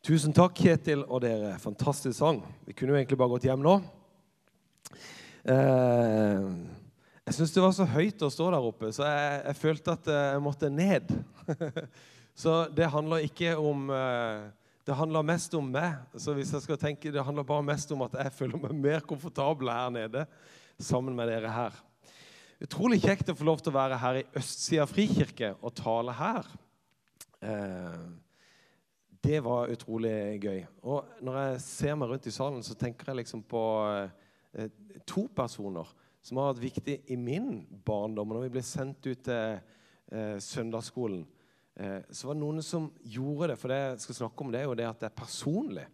Tusen takk, Kjetil og dere. Fantastisk sang. Vi kunne jo egentlig bare gått hjem nå. Eh, jeg syns det var så høyt å stå der oppe, så jeg, jeg følte at jeg måtte ned. så det handler ikke om eh, Det handler mest om meg. Så hvis jeg skal tenke, det handler bare mest om at jeg føler meg mer komfortabel her nede sammen med dere her. Utrolig kjekt å få lov til å være her i Østsida frikirke og tale her. Eh, det var utrolig gøy. Og når jeg ser meg rundt i salen, så tenker jeg liksom på eh, to personer som har vært viktig i min barndom. Når vi ble sendt ut til eh, søndagsskolen, eh, så var det noen som gjorde det. For det jeg skal snakke om, det er jo det at det er personlig.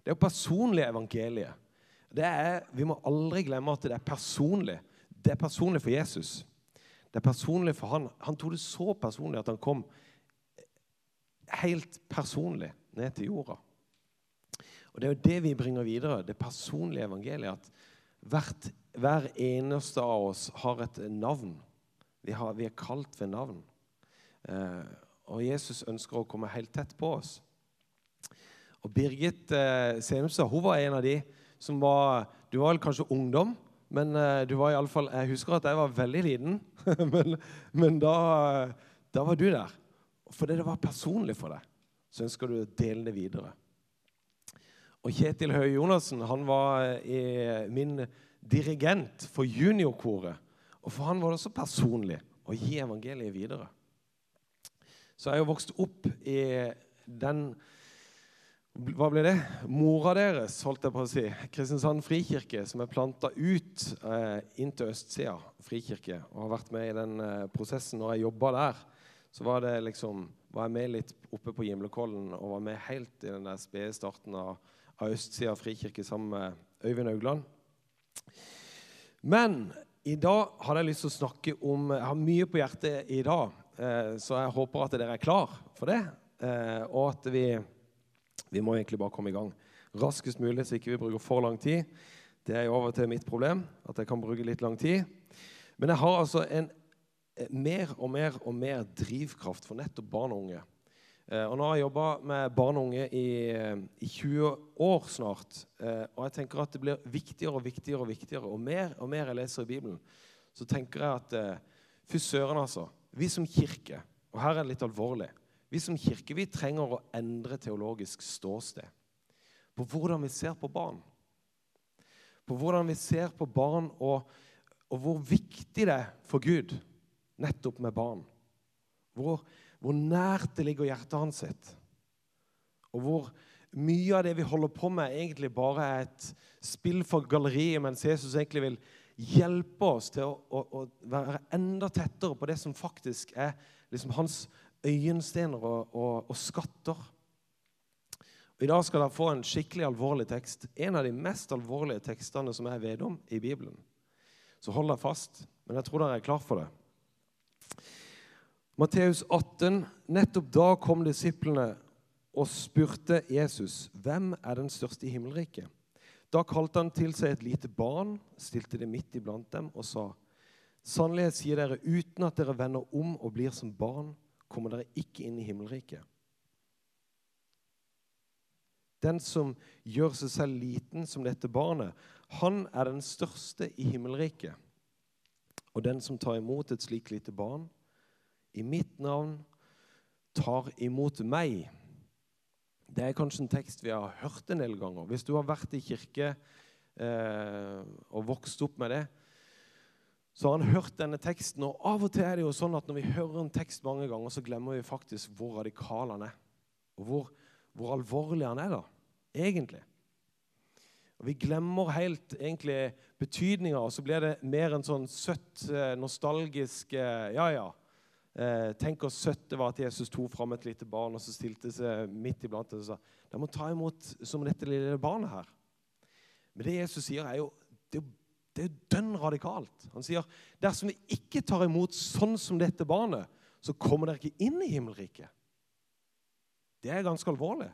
Det er jo personlig evangeliet. Er, vi må aldri glemme at det er personlig. Det er personlig for Jesus. Det er personlig for han. Han tok det så personlig at han kom helt personlig ned til jorda. Og Det er jo det vi bringer videre, det personlige evangeliet. At hvert, hver eneste av oss har et navn. Vi, har, vi er kalt ved navn. Eh, og Jesus ønsker å komme helt tett på oss. Og Birgit eh, Senumstad hun var en av de som var Du var vel kanskje ungdom? Men uh, du var i alle fall, jeg husker at jeg var veldig liten, men, men da, da, var du der. Fordi det var personlig for deg, så ønsker du å dele det videre. Og Kjetil Høie Jonassen han var uh, min dirigent for juniorkoret. Og for han var det også personlig å gi evangeliet videre. Så jeg har jo vokst opp i den hva ble det? Mora deres, holdt jeg på å si. Kristiansand frikirke, som er planta ut eh, inn til østsida frikirke. Og har vært med i den eh, prosessen. Når jeg jobba der, så var, det liksom, var jeg med litt oppe på Gimlekollen og var med helt i den der spede starten av, av østsida frikirke sammen med Øyvind Augland. Men i dag hadde jeg lyst til å snakke om Jeg har mye på hjertet i dag, eh, så jeg håper at dere er klar for det. Eh, og at vi vi må egentlig bare komme i gang raskest mulig, så ikke vi bruker for lang tid. Det er jo og til mitt problem at jeg kan bruke litt lang tid. Men jeg har altså en mer og mer og mer drivkraft for nettopp barn og unge. Eh, og nå har jeg jobba med barn og unge i, eh, i, 20 år snart. Og jeg tenker at det blir viktigere og viktigere og viktigere. Og mer og mer jeg leser i Bibelen, så tenker jeg at Fy søren, altså. Vi som kirke, og her er det litt alvorlig vi som kirke vi trenger å endre teologisk ståsted på hvordan vi ser på barn. På hvordan vi ser på barn, og, og hvor viktig det er for Gud nettopp med barn. Hvor, hvor nært det ligger hjertet hans sitt. Og hvor mye av det vi holder på med, egentlig bare er et spill for galleriet, mens Jesus egentlig vil hjelpe oss til å, å, å være enda tettere på det som faktisk er liksom hans øyenstener og, og, og skatter. Og I dag skal dere få en skikkelig alvorlig tekst. En av de mest alvorlige tekstene som jeg vet om i Bibelen. Så hold deg fast. Men jeg tror dere er klar for det. Matteus 18. Nettopp da kom disiplene og spurte Jesus, 'Hvem er den største i himmelriket?' Da kalte han til seg et lite barn, stilte det midt iblant dem og sa, 'Sannelig sier dere, uten at dere vender om og blir som barn,' kommer dere ikke inn i himmelriket. Den som gjør seg selv liten som dette barnet, han er den største i himmelriket. Og den som tar imot et slikt lite barn, i mitt navn, tar imot meg. Det er kanskje en tekst vi har hørt en del ganger. Hvis du har vært i kirke eh, og vokst opp med det, så har han hørt denne teksten. Og av og til er det jo sånn at når vi hører en tekst mange ganger, så glemmer vi faktisk hvor radikal han er. Og hvor, hvor alvorlig han er, da, egentlig. Og Vi glemmer helt egentlig betydninga, og så blir det mer en sånn søtt, eh, nostalgisk eh, Ja, ja. Eh, tenk hvor søtt det var at Jesus tok fram et lite barn og så stilte seg midt iblant og sa de må ta imot som dette lille barnet her. Men det Jesus sier, er jo det det er dønn radikalt. Han sier dersom vi ikke tar imot sånn som dette barnet, så kommer dere ikke inn i himmelriket. Det er ganske alvorlig.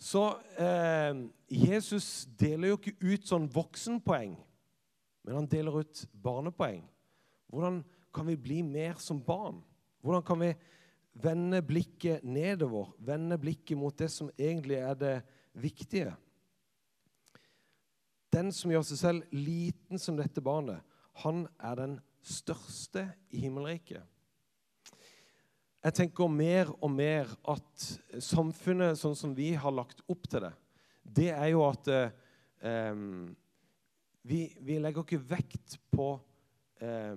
Så eh, Jesus deler jo ikke ut sånn voksenpoeng, men han deler ut barnepoeng. Hvordan kan vi bli mer som barn? Hvordan kan vi vende blikket nedover, vende blikket mot det som egentlig er det viktige. Den som gjør seg selv liten som dette barnet, han er den største i himmelriket. Jeg tenker mer og mer at samfunnet sånn som vi har lagt opp til det, det er jo at eh, vi, vi, legger ikke vekt på eh,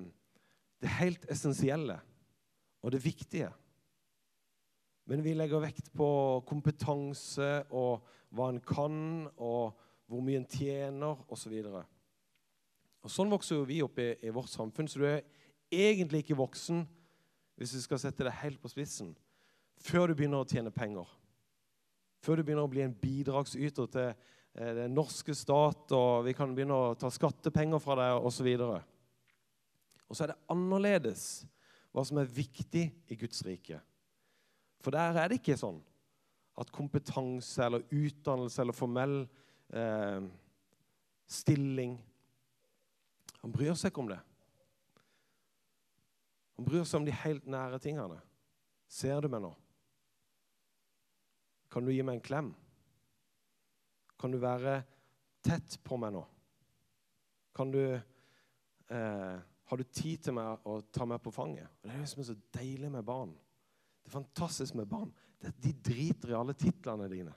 det helt essensielle og det viktige. Men vi legger vekt på kompetanse og hva en kan, og hvor mye en tjener, osv. Og, og sånn vokser jo vi opp i, i, vårt samfunn. Så du er egentlig ikke voksen, hvis vi skal sette det helt på spissen, før du begynner å tjene penger. Før du begynner å bli en bidragsyter til eh, den norske stat, og vi kan begynne å ta skattepenger fra deg, osv. Og, og så er det annerledes hva som er viktig i Guds rike. For der er det ikke sånn at kompetanse eller utdannelse eller formell eh, stilling Han bryr seg ikke om det. Han bryr seg om de helt nære tingene. Ser du meg nå? Kan du gi meg en klem? Kan du være tett på meg nå? Kan du eh, Har du tid til meg å ta meg på fanget? Det er det som er så deilig med barn. Det er fantastisk med barn. De driter i alle titlene dine.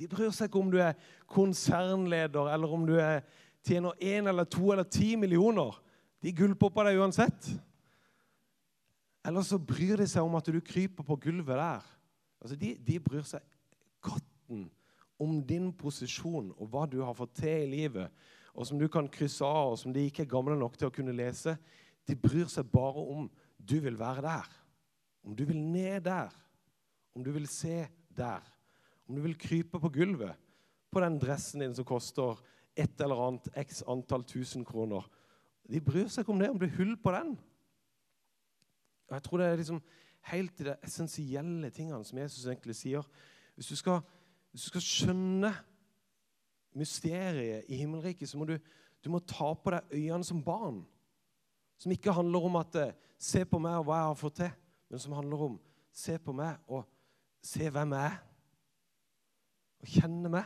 De bryr seg ikke om du er konsernleder, eller om du er, tjener én eller to eller ti millioner. De gulper på deg uansett. Eller så bryr de seg om at du kryper på gulvet der. Altså, de, de bryr seg katten om din posisjon og hva du har fått til i livet, og som du kan krysse av, og som de ikke er gamle nok til å kunne lese. De bryr seg bare om du vil være der. Om du vil ned der, om du vil se der, om du vil krype på gulvet på den dressen din som koster et eller annet x antall tusen kroner De bryr seg ikke om det, om det er hull på den. Og Jeg tror det er liksom helt i de essensielle tingene som Jesus egentlig sier. Hvis du skal, hvis du skal skjønne mysteriet i himmelriket, så må du, du må ta på deg øynene som barn. Som ikke handler om at eh, 'se på meg og hva jeg har fått til' men som handler om se på meg og se hvem jeg er. Og kjenne meg.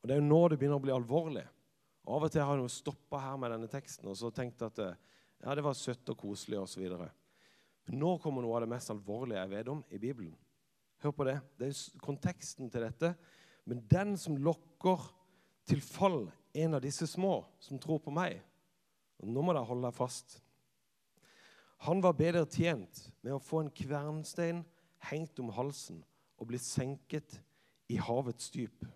Og Det er jo nå det begynner å bli alvorlig. Av og til har jeg stoppa her med denne teksten og så tenkt at eh, ja, det var søtt og koselig osv. Nå kommer noe av det mest alvorlige jeg vet om i Bibelen. Hør på det. Det er konteksten til dette. Men den som lokker til fall en av disse små som tror på meg Nå må dere holde deg fast. Han var bedre tjent med å få en kvernstein hengt om halsen og bli senket i havets dyp.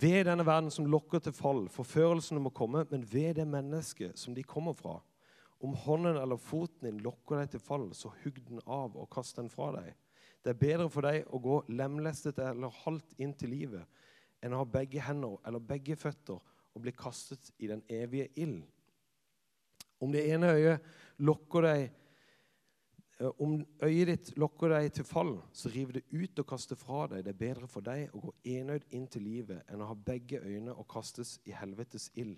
Ved denne verden som lokker til fall, forførelsene må komme, men ved det mennesket som de kommer fra. Om hånden eller foten din lokker deg til fall, så hugg den av og kast den fra deg. Det er bedre for deg å gå lemlestet eller halvt inn til livet enn å ha begge hender eller begge føtter og bli kastet i den evige ild. Om det ene øyet lokker deg om øyet ditt lokker deg til fall, så riv det ut og kast det fra deg. Det er bedre for deg å gå enøyd inn til livet enn å ha begge øyne og kastes i helvetes ild.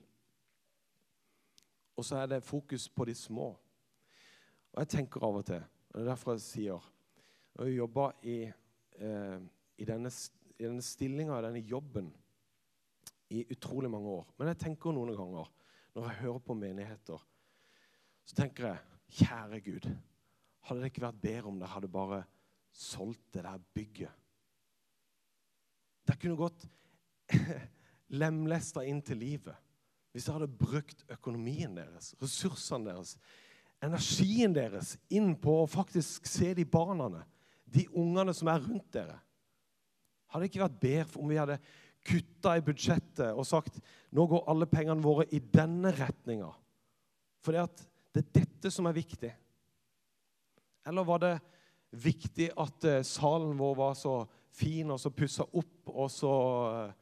Og så er det fokus på de små. Og jeg tenker av og til, og det er derfor jeg sier Når Jeg jobber i, eh, i, denne, i denne stillinga, denne jobben, i utrolig mange år. Men jeg tenker noen ganger, når jeg hører på menigheter så tenker jeg, kjære Gud, hadde det ikke vært bedre om dere hadde bare solgt det der bygget? Dere kunne gått lemlesta inn til livet hvis dere hadde brukt økonomien deres, ressursene deres, energien deres inn på å faktisk se de barna, de ungene som er rundt dere. Hadde det ikke vært bedre om vi hadde kutta i budsjettet og sagt nå går alle pengene våre i denne retninga? For det er dette som er viktig. Eller var det viktig at eh, salen vår var så fin og så pussa opp og så eh,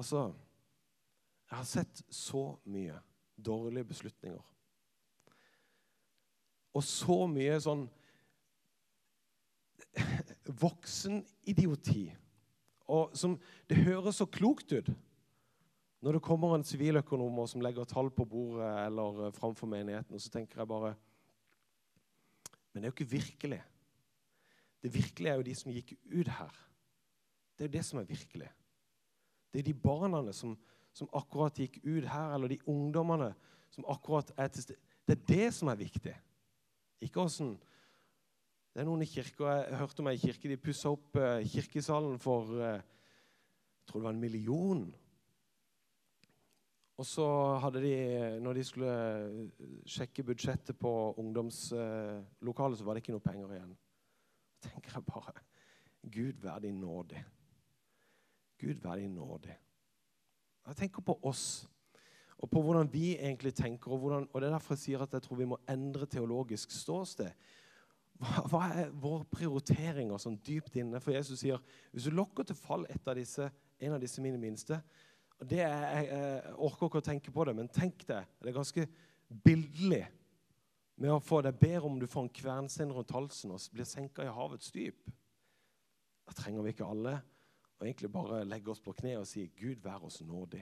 Altså Jeg har sett så mye dårlige beslutninger. Og så mye sånn voksenidioti. Og som, det høres så klokt ut. Når det kommer en siviløkonom som legger tall på bordet eller eh, framfor menigheten, så tenker jeg bare Men det er jo ikke virkelig. Det virkelige er jo de som gikk ut her. Det er jo det som er virkelig. Det er de barna som, som akkurat gikk ut her, eller de ungdommene som akkurat er til stede. Det er det som er viktig. Ikke åssen Det er noen i kirka Jeg hørte om ei kirke de pussa opp uh, kirkesalen for uh, Jeg tror det var en million. Og så hadde de, når de skulle sjekke budsjettet på ungdomslokalet, så var det ikke noe penger igjen. Da tenker jeg bare Gud vær deg nådig. Gud vær deg nådig. Jeg tenker på oss og på hvordan vi egentlig tenker. Og, hvordan, og Det er derfor jeg sier at jeg tror vi må endre teologisk ståsted. Hva, hva er våre prioriteringer sånn dypt inne? For Jesus sier hvis du lokker til fall av disse, en av disse mine minste det er, jeg, jeg, orker ikke å tenke på det, men tenk det. Det er ganske bildelig med å få det bedre om du får en kvernstein rundt halsen og blir senka i havets dyp. Da trenger vi ikke alle å egentlig bare legge oss på kne og si Gud vær oss nådig.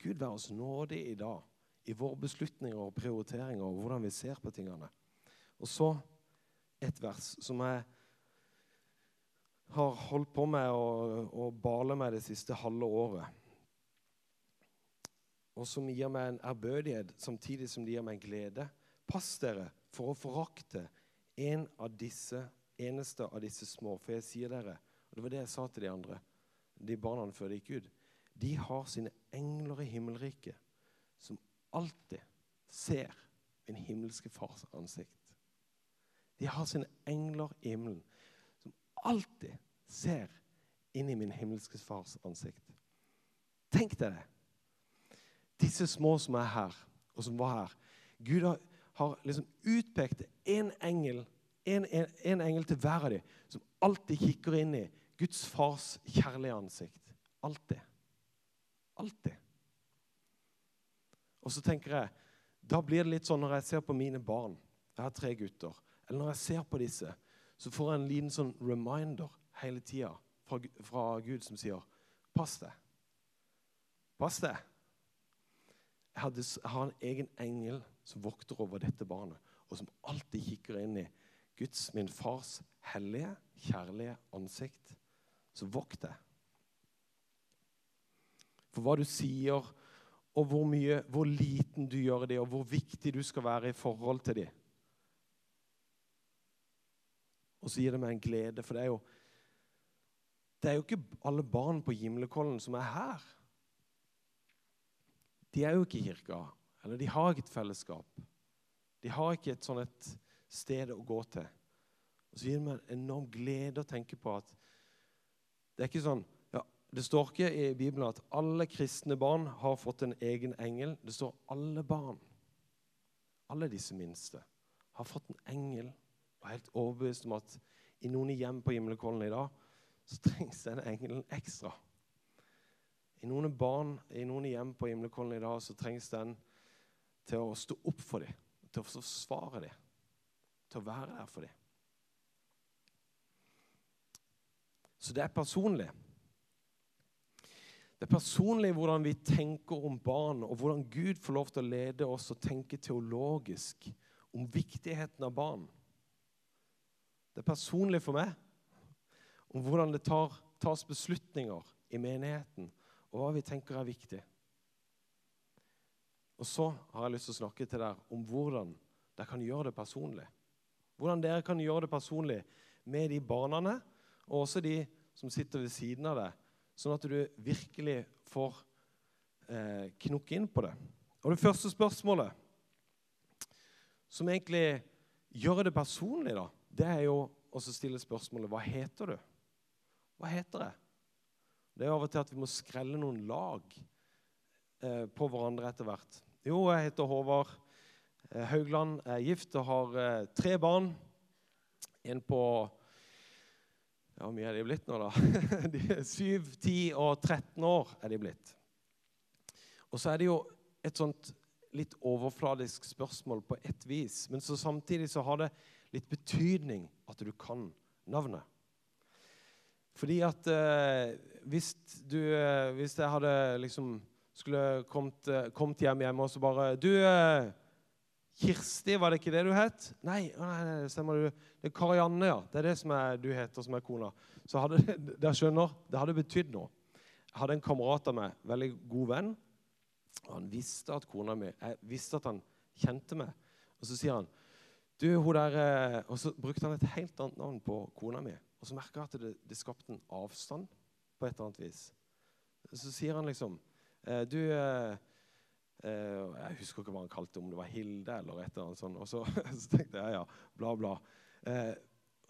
Gud vær oss nådig i dag i våre beslutninger og prioriteringer og hvordan vi ser på tingene. Og så et vers som jeg har holdt på med å bale med det siste halve året. Og som gir meg en ærbødighet samtidig som det gir meg glede. Pass dere for å forakte en av disse, eneste av disse små. For jeg sier dere, og det var det jeg sa til de andre, de barna før de gikk ut de har sine engler i himmelriket som alltid ser min himmelske fars ansikt. De har sine engler i himmelen som alltid ser inn i min himmelske fars ansikt. Tenk deg det. Disse små som er her, og som var her. Gud har, har liksom utpekt en engel, en, en, en engel til hver av dem, som alltid kikker inn i Guds fars kjærlige ansikt. Alltid. Alltid. Og så tenker jeg, Da blir det litt sånn når jeg ser på mine barn Jeg har tre gutter. Eller når jeg ser på disse, så får jeg en liten sånn reminder hele tida fra, fra, Gud som sier Pass deg. Pass deg. Hadde, har en egen engel som vokter over dette barnet, og som alltid kikker inn i Guds, min fars, hellige, kjærlige ansikt. Så vokt deg for hva du sier, og hvor, mye, hvor liten du gjør det, og hvor viktig du skal være i forhold til dem. Og så gir det meg en glede, for det er jo det er jo ikke alle barn på Gimlekollen som er her. De er jo ikke i kirka, eller de har ikke et fellesskap. De har ikke et sånn et sted å gå til. Og så gir det meg en enorm glede å tenke på at det er ikke sånn det står ikke i Bibelen at alle kristne barn har fått en egen engel. Det står alle barn, alle disse minste, har fått en engel. Og er helt overbevist om at i noen hjem på Himmelkollen i dag så trengs den engelen ekstra. I noen barn, i noen hjem på Himlekollen i dag så trengs den til å stå opp for dem, til å forsvare dem, til å være der for dem. Så det er personlig. Det er personlig hvordan vi tenker om barn, og hvordan Gud får lov til å lede oss og tenke teologisk om viktigheten av barn. Det er personlig for meg om hvordan det tar, tas beslutninger i menigheten, og hva vi tenker er viktig. Og så har jeg lyst til å snakke til dere om hvordan dere kan gjøre det personlig. Hvordan dere kan gjøre det personlig med de barna, og også de som sitter ved siden av deg, sånn at du virkelig får eh, knokke inn på det. Og Det første spørsmålet, som egentlig gjør det personlig, da, det er jo å stille spørsmålet hva heter du? Hva heter jeg? Det er av og til at vi må skrelle noen lag eh, på hverandre etter hvert. Jo, jeg heter Håvard eh, Haugland, er gift og har eh, tre barn. En på ja, Hvor mye er de blitt nå, da? De er 7, 10 og 13 år er de blitt. Og så er det jo et sånt litt overfladisk spørsmål på ett vis. Men så samtidig så har det litt betydning at du kan navnet. Fordi at eh, hvis, du, eh, hvis jeg hadde liksom skulle kommet, eh, kommet hjem hjemme og så bare Du, eh, Kirsti, var det ikke det du het? Nei, nei, nei det stemmer. Du. Det er Karianne, ja. Det er det som er, du heter, som er kona. Så hadde, dere skjønner, det hadde betydd noe. Jeg hadde en kamerat av meg, veldig god venn. og Han visste at kona mi Jeg visste at han kjente meg. Og så sier han du, hun der, Og så brukte han et helt annet navn på kona mi. Og så merka jeg at det, det skapte en avstand på et eller annet vis. Så sier han liksom eh, Du eh, Jeg husker ikke hva han kalte det, om det var Hilde eller et eller annet sånt. Og så, så tenkte jeg ja, bla, bla.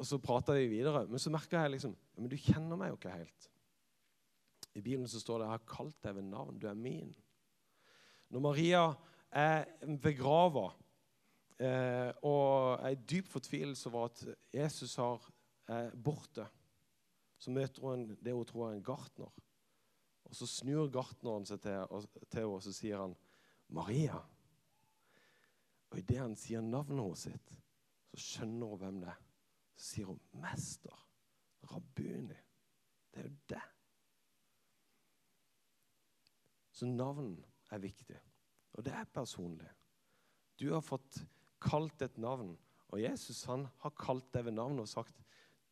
og så prata vi videre. Men så merka jeg liksom Men du kjenner meg jo ikke helt. I Bibelen så står det 'Jeg har kalt deg ved navn. Du er min'. Når Maria er begrava eh, og i dyp fortvilelse over at Jesus har, er borte, så møter hun det hun tror er en gartner. Og Så snur gartneren seg til, til henne og så sier han, 'Maria'. Og Idet han sier navnet hennes sitt, så skjønner hun hvem det er. Så sier hun 'Mester'. Rabuni. Det er jo det. Så navn er viktig. Og det er personlig. Du har fått kalt et navn, og Jesus han har kalt deg ved navn og sagt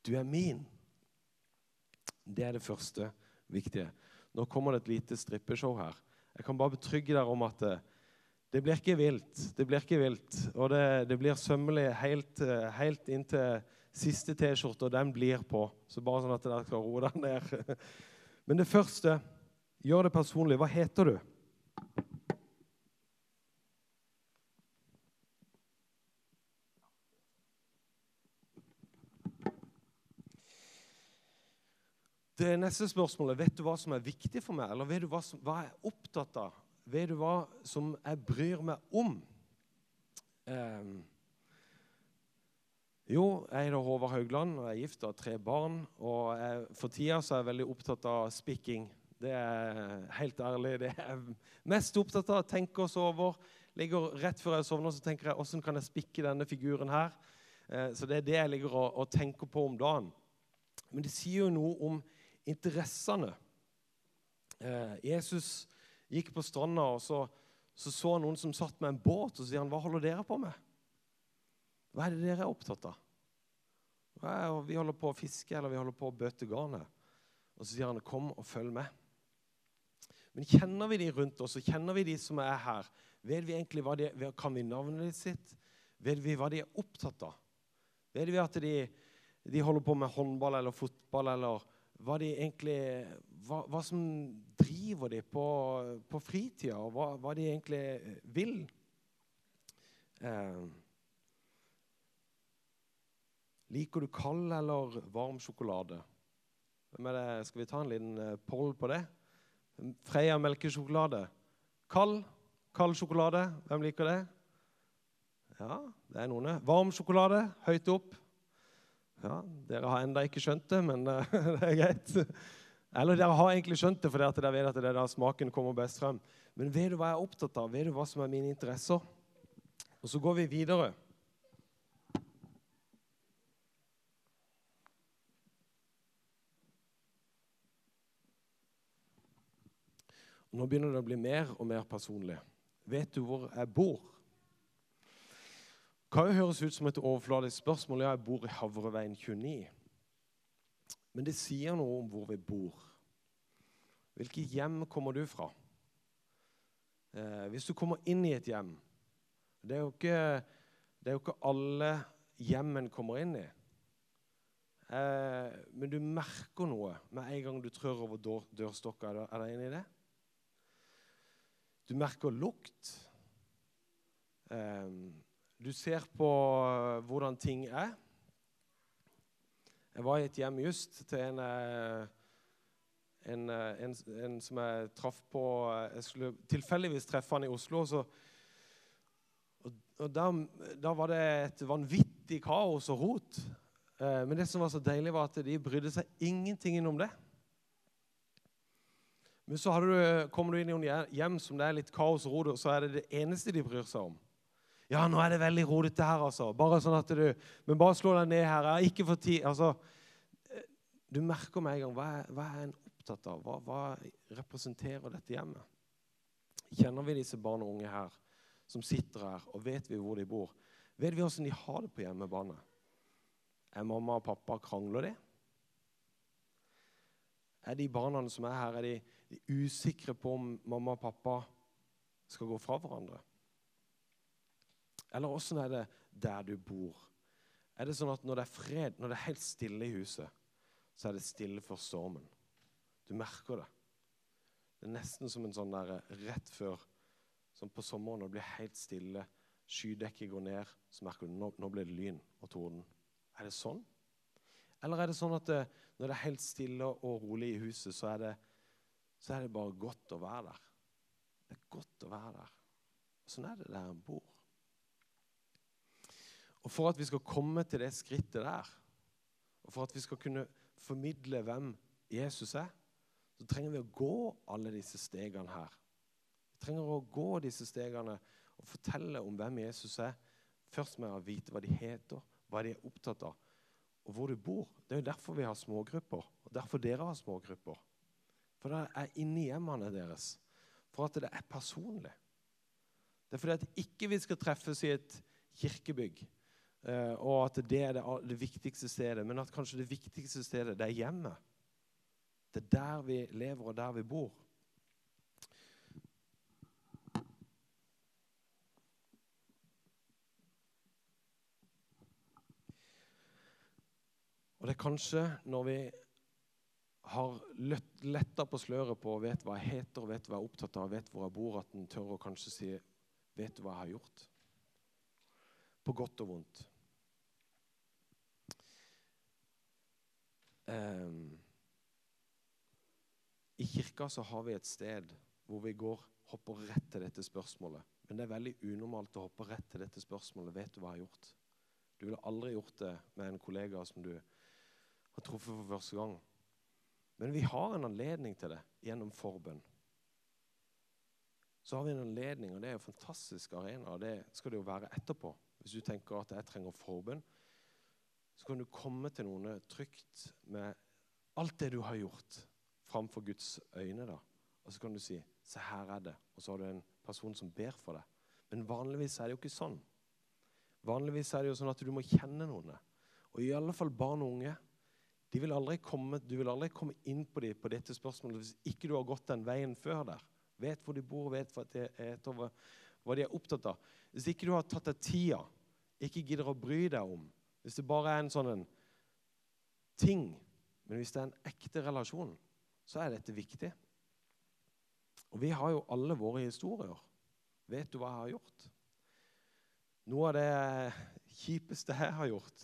'Du er min'. Det er det første viktige. Nå kommer det et lite strippeshow her. Jeg kan bare betrygge dere om at det, eh, det blir ikke vilt. Det blir ikke vilt. Og det, det blir sømmelig helt, eh, helt inntil siste T-skjorte, og den blir på. Så bare sånn at dere skal roe dere ned. Men det første Gjør det personlig. Hva heter du? Det neste spørsmålet vet du hva som er viktig for meg, eller vet du hva, som, hva jeg er opptatt av? Vet du hva som jeg bryr meg om? Um, jo, jeg heter Håvard Haugland og jeg er gift og har tre barn. og jeg, For tida så er jeg veldig opptatt av spikking. Det er helt ærlig. Det er mest opptatt av å tenke oss over. Ligger rett før jeg sovner, så tenker jeg hvordan kan jeg spikke denne figuren her. Eh, så det er det jeg ligger og, og tenker på om dagen. Men det sier jo noe om interessene. Eh, Jesus gikk på stranda, og så, så, så noen som satt med en båt. Og sier han, 'Hva holder dere på med?' Hva er det dere er opptatt av? Vi holder på å fiske, eller vi holder på å bøte garnet. Og så sier han, 'Kom og følg med'. Men kjenner vi de rundt oss, og kjenner vi de som er her? Vet vi egentlig hva de, Kan vi navnet sitt? Vet vi hva de er opptatt av? Vet vi at de, de holder på med håndball eller fotball, eller hva de egentlig Hva, hva som driver de på, på fritida, og hva, hva, de egentlig vil? Eh, liker du kald eller varm sjokolade? Skal vi ta en liten eh, poll på det? Freia melkesjokolade. Kald, kald sjokolade. Hvem liker det? Ja, det er noen. Varm sjokolade, høyt opp. Ja, Dere har enda ikke skjønt det, men uh, det er greit. Eller dere har egentlig skjønt det for dere vet at det er der smaken kommer best frem. Men vet du hva jeg er opptatt av? Vet du hva som er mine interesser? Og så går vi videre. Nå begynner det å bli mer og mer personlig. Vet du hvor jeg bor? Kan jo høres ut som et overfladisk spørsmål. Ja, jeg bor i Havreveien 29. Men det sier noe om hvor vi bor. Hvilket hjem kommer du fra? Eh, hvis du kommer inn i et hjem Det er jo ikke, er jo ikke alle hjemmen kommer inn i. Eh, men du merker noe med en gang du trør over dør, dørstokka. Er du enig i det? Du merker lukt. Ehm, du ser på eh, hvordan ting er. Jeg var i et hjem just til en, eh, en, eh, en, en som jeg traff på Jeg skulle tilfeldigvis treffe han i Oslo. Så, og, og da, var det et vanvittig kaos og rot. Men det som var så deilig, var at de brydde seg ingenting om det. Men så du, kommer du inn i noen hjem som det er litt kaos og rot, og så er det det eneste de bryr seg om. Ja, nå er det veldig rodete her, altså. Bare sånn at du, Men bare slå deg ned her. Jeg har ikke fått tid. Altså, du merker med en gang hva er, hva er en opptatt av. Hva, hva representerer dette hjemmet? Kjenner vi disse barn og unge her som sitter her, og vet vi hvor de bor? Vet vi åssen de har det på hjemmebane? Er mamma og pappa krangler de? Er de barna som er her, er de, de usikre på om mamma og pappa skal gå fra hverandre? Eller åssen er det der du bor? Er det sånn at når det er fred, når det er helt stille i huset, så er det stille for stormen? Du merker det. Det er nesten som en sånn der rett før Sånn på sommeren når det blir helt stille, skydekket går ned, så merker du nå, nå blir det lyn og torden. Er det sånn? Eller er det sånn at det, når det er helt stille og rolig i huset, så er, det, så er det bare godt å være der? Det er godt å være der. Sånn er det der en bor. Og For at vi skal komme til det skrittet der, og for at vi skal kunne formidle hvem Jesus er, så trenger vi å gå alle disse stegene her. Vi trenger å gå disse stegene og fortelle om hvem Jesus er. Først med å vite hva de heter, hva de er opptatt av, og hvor du bor. Det er jo derfor vi har smågrupper, og derfor dere har smågrupper. For det er inni hjemmene deres. For at det er personlig. Det er fordi at ikke vi skal treffes i et kirkebygg, og at det er det, viktigste stedet, men at kanskje det viktigste stedet, det er hjemmet. Det er der vi lever, og der vi bor. Og det er kanskje når vi har letta på sløret på vet hva jeg heter, vet hva jeg er opptatt av, vet hvor jeg bor, at en tør å kanskje si 'Vet du hva jeg har gjort?' På godt og vondt. Um, i kirka så har vi et sted hvor vi går, hopper rett til dette spørsmålet. Men det er veldig unormalt å hoppe rett til dette spørsmålet. Vet du hva jeg har gjort? Du ville aldri gjort det med en kollega som du har truffet for første gang. Men vi har en anledning til det gjennom forbønn. Så har vi en anledning, og det er en fantastisk arena. og Det skal det jo være etterpå. Hvis du tenker at jeg trenger forbønn, så kan du komme til noen trygt med alt det du har gjort framfor Guds øyne. da. Og så kan du si 'Se, her er det.' Og så har du en person som ber for deg. Men vanligvis er det jo ikke sånn. Vanligvis er det jo sånn at du må kjenne noen. Og i alle fall barn og unge. De vil aldri komme, du vil aldri komme inn på dem på dette spørsmålet hvis ikke du har gått den veien før der. Vet hvor de bor, vet hva det er, hva de er opptatt av. Hvis ikke du har tatt deg tida, ikke gidder å bry deg om Hvis det bare er en sånn en ting, men hvis det er en ekte relasjon så er dette viktig. Og vi har jo alle våre historier. Vet du hva jeg har gjort? Noe av det kjipeste jeg har gjort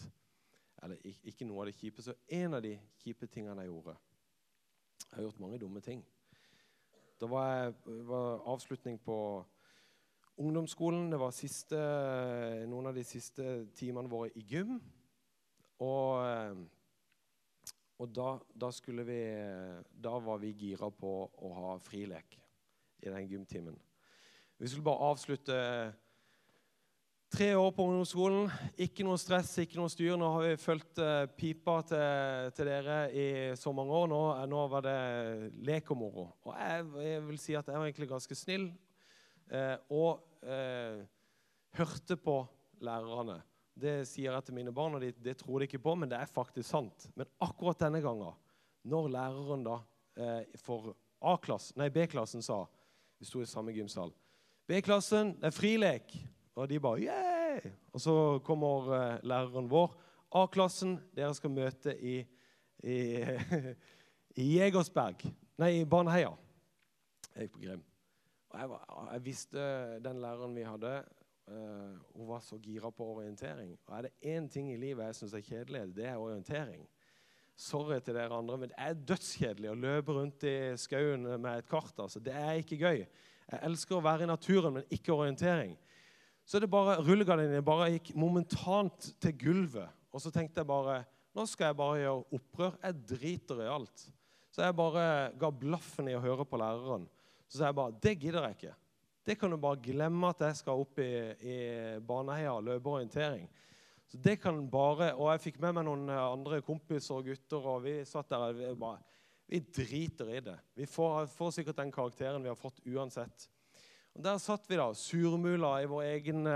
Eller ikke noe av det kjipeste, en av de kjipe tingene jeg gjorde. Jeg har gjort mange dumme ting. Det var, var avslutning på ungdomsskolen. Det var siste, noen av de siste timene våre i gym. Og eh, og da, da, vi, da, var vi gira på å ha frilek i den gymtimen. Vi skulle bare avslutte tre år på ungdomsskolen. Ikke noe stress, ikke noe styr. Nå har vi fulgt uh, pipa til, til, dere i så mange år. Nå, nå var det lek og moro. Og jeg, jeg, vil si at jeg var egentlig ganske snill og uh, hørte på lærerne. Det sier jeg til mine barn, og de, det tror de ikke på, men det er faktisk sant. Men akkurat denne gangen, når læreren da eh, for B-klassen sa Vi sto i samme gymsal. B-klassen, det er frilek. Og de bare yeah! Og så kommer eh, læreren vår. A-klassen, dere skal møte i, i, i Jegersberg. Nei, i Baneheia. Jeg gikk på Grim. Jeg, var, jeg visste den læreren vi hadde Uh, hun var så gira på orientering. Og er det én ting i livet jeg syns er kjedelig, det er orientering. Sorry til dere andre, men det er dødskjedelig å løpe rundt i skauen med et kart. altså. Det er ikke gøy. Jeg elsker å være i naturen, men ikke orientering. Så det bare, rullegardinene bare gikk momentant til gulvet. Og så tenkte jeg bare nå skal jeg bare gjøre opprør. Jeg driter i alt. Så jeg bare ga blaffen i å høre på læreren. Så sa jeg bare det gidder jeg ikke. Det kan du bare glemme at jeg skal opp i, i Baneheia og løpe orientering. Så det kan bare, Og jeg fikk med meg noen andre kompiser og gutter, og vi satt der og vi bare Vi driter i det. Vi får, får sikkert den karakteren vi har fått uansett. Og Der satt vi da, surmula i våre egne,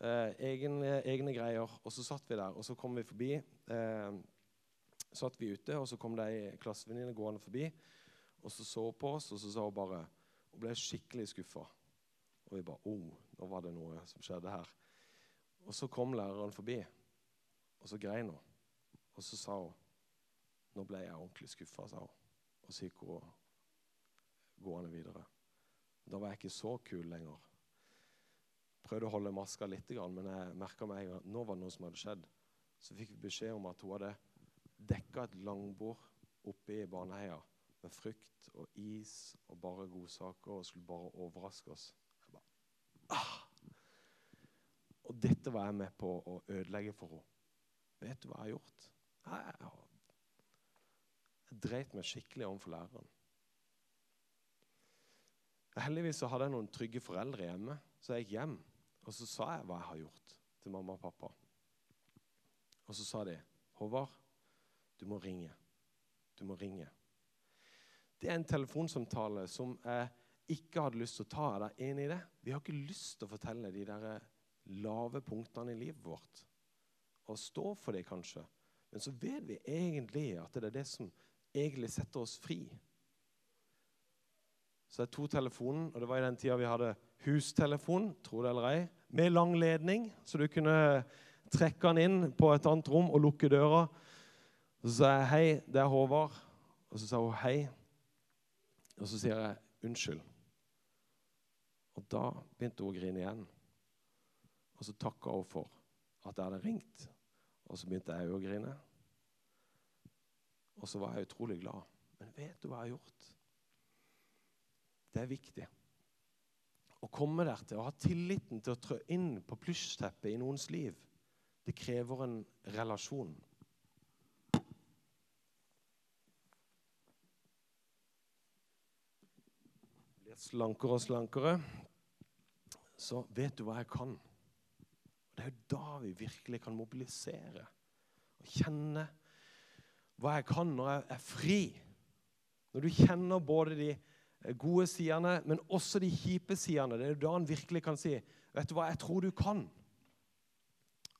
eh, egne, egne greier. Og så satt vi der, og så kom vi forbi. Eh, satt vi ute, og så kom det ei klassevenninne gående forbi. Og så så på oss, og så sa hun bare Hun ble skikkelig skuffa. Og vi bare oh, nå var det noe som skjedde her. Og så kom læreren forbi, og så grein hun. Og så sa hun Nå ble jeg ordentlig skuffa, sa hun. Og så gikk hun gående videre. Da var jeg ikke så kul lenger. Prøvde å holde maska litt, men jeg merka meg at nå var det noe som hadde skjedd. Så fikk vi beskjed om at hun hadde dekka et langbord oppe i Baneheia med frukt og is og bare godsaker og skulle bare overraske oss. Bare, ah! Og dette var jeg med på å ødelegge for henne. Vet du hva jeg har gjort? Jeg, jeg dreit meg skikkelig overfor læreren. Heldigvis så hadde jeg noen trygge foreldre hjemme, så jeg gikk hjem. Og så sa jeg hva jeg har gjort, til mamma og pappa. Og så sa de, 'Håvard, du må ringe. Du må ringe.' Det er en telefonsamtale som jeg ikke hadde lyst til å ta. Er dere enig i det? Vi har ikke lyst til å fortelle de der lave punktene i livet vårt. Og stå for det, kanskje. Men så vet vi egentlig at det er det som egentlig setter oss fri. Så jeg tok telefonen, og det var i den tida vi hadde hustelefon, tro det eller ei, med lang ledning, så du kunne trekke den inn på et annet rom og lukke døra. Så sa jeg 'Hei, det er Håvard'. Og så sa hun 'Hei'. Og så sier jeg 'Unnskyld'. Og da begynte hun å grine igjen. Og så takka hun for at jeg hadde ringt. Og så begynte jeg å grine. Og så var jeg utrolig glad. Men vet du hva jeg har gjort? Det er viktig. Å komme der til å ha tilliten til å trå inn på plysjteppet i noens liv, det krever en relasjon. Slankere og slankere, så vet du hva jeg kan. Det er jo da vi virkelig kan mobilisere og kjenne hva jeg kan når jeg er fri. Når du kjenner både de gode sidene, men også de kjipe sidene. Det er jo da han virkelig kan si vet du hva, jeg tror du kan.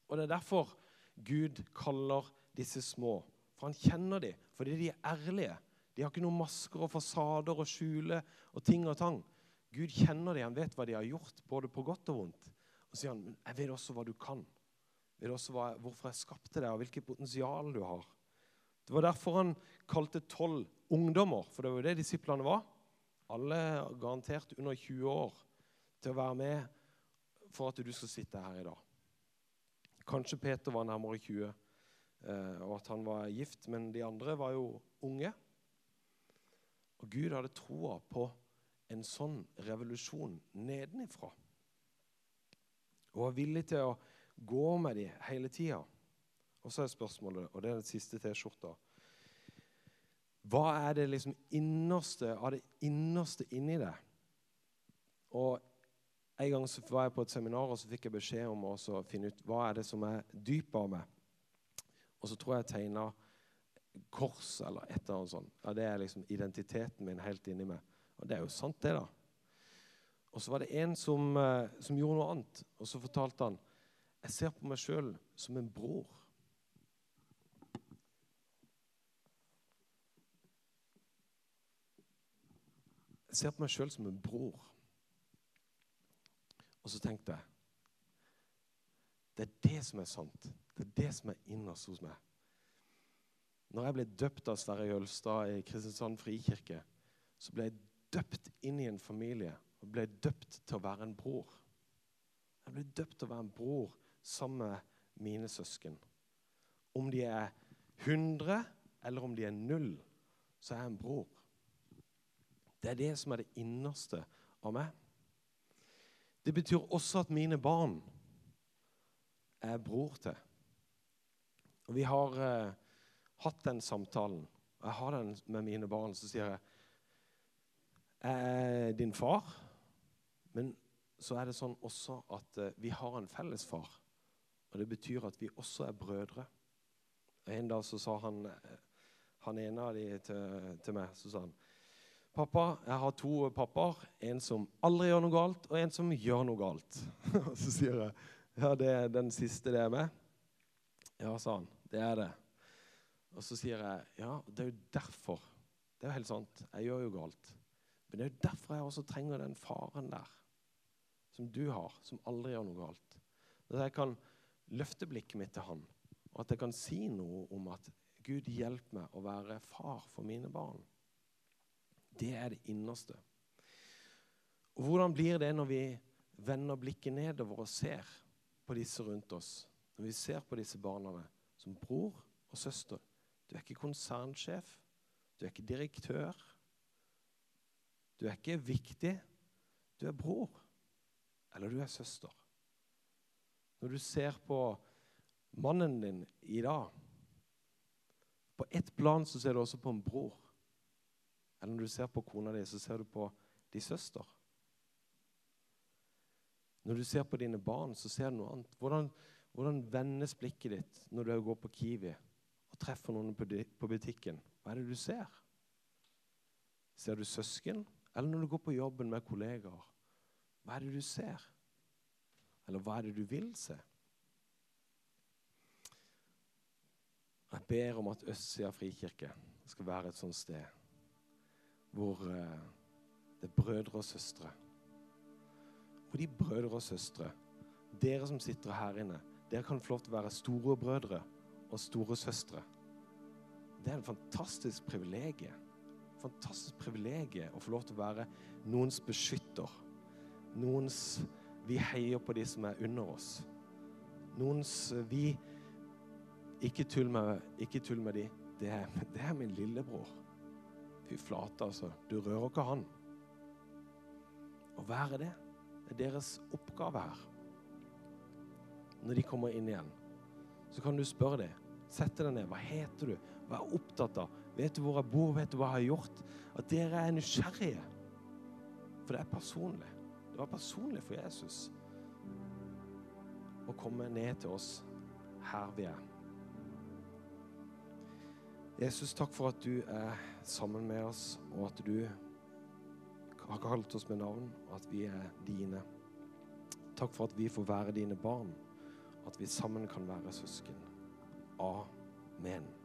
Og Det er derfor Gud kaller disse små. For han kjenner dem, fordi de er ærlige. De har ikke noen masker og fasader og skjule og ting og tang. Gud kjenner dem, han vet hva de har gjort, både på godt og vondt. Og sier han, men jeg vet også hva du kan. Jeg vet også hva, hvorfor jeg skapte deg, og hvilket potensial du har. Det var derfor han kalte tolv ungdommer, for det var jo det disiplene var alle garantert under 20 år, til å være med for at du skal sitte her i dag. Kanskje Peter var nærmere 20, eh, og at han var gift, men de andre var jo unge. Og Gud hadde troa på en sånn revolusjon nedenifra. Og var villig til å gå med dem hele tida. Og så er spørsmålet, og det er den siste T-skjorta hva er det liksom innerste av det innerste inni det? Og En gang så var jeg på et seminar og så fikk jeg beskjed om å finne ut hva er det som er dypet av meg. Og så tror jeg jeg tegna kors eller et eller annet sånt. Ja, Det er liksom identiteten min helt inni meg. Og det er jo sant, det, da. Og så var det en som, eh, som gjorde noe annet. Og så fortalte han jeg ser på meg sjøl som en bror. Jeg ser på meg sjøl som en bror. Og så tenkte jeg Det er det som er sant. Det er det som er innerst hos meg. Når jeg ble døpt av Sverre Jølstad i Kristiansand frikirke, så ble jeg døpt inn i en familie og ble døpt til å være en bror. Jeg ble døpt til å være en bror sammen med mine søsken. Om de er 100 eller om de er null, så er jeg en bror. Det er det som er det innerste av meg. Det betyr også at mine barn er bror til. Og Vi har eh, hatt den samtalen. Jeg har den med mine barn. Så sier jeg jeg er din far, men så er det sånn også at eh, vi har en felles far. Og det betyr at vi også er brødre. En dag så sa han, eh, han ene av de til, til meg så sa han, Pappa, jeg har to pappaer. En som aldri gjør noe galt, og en som gjør noe galt. Så sier jeg ja, det er den siste det er med. Ja, sa han. Det er det. Og så sier jeg ja, det er jo derfor. Det er jo helt sant. Jeg gjør jo galt. Men det er jo derfor jeg også trenger den faren der, som du har, som aldri gjør noe galt. At jeg kan løfte blikket mitt til han, og at jeg kan si noe om at Gud hjelper meg å være far for mine barn. Det er det innerste. Og Hvordan blir det når vi vender blikket nedover og ser på disse rundt oss? Når vi ser på disse barna som bror og søster. Du er ikke konsernsjef, du er ikke direktør. Du er ikke viktig. Du er bror, eller du er søster. Når du ser på mannen din i dag På ett plan så ser du også på en bror. Eller når du ser på kona di, så ser du på din søster. Når du ser på dine barn, så ser du noe annet. Hvordan, hvordan vendes blikket ditt når du går på Kiwi treffer noen på butikken? Hva er det du ser? Ser du søsken? Eller når du går på jobben med kollegaer? Hva er det du ser? Eller hva er det du vil se? Jeg ber om at Østsida frikirke skal være et sånt sted hvor eh, det er brødre og søstre. Hvor de brødre og søstre, dere som sitter her inne, dere kan få lov til å være store brødre og store søstre. Det er en fantastisk privilegie. Fantastisk privilegie å få lov til å være noens beskytter. Noens Vi heier på de som er under oss. Noens Vi Ikke tull med, ikke tull med de. Det er, det er min lillebror. Fy flate, altså. Du rører ikke han. Å være det er deres oppgave her. Når de kommer inn igjen, så kan du spørre dem. Sette deg ned. Hva heter du? Hva er jeg opptatt av? Vet du hvor jeg bor? Vet du hva jeg har gjort? At dere er nysgjerrige. For det er personlig. Det var personlig for Jesus å komme ned til oss her vi er. Jesus, takk for at du er sammen med oss, og at du har kalt oss med navn, og at vi er dine. Takk for at vi får være dine barn, at vi sammen kan være søsken. Amen.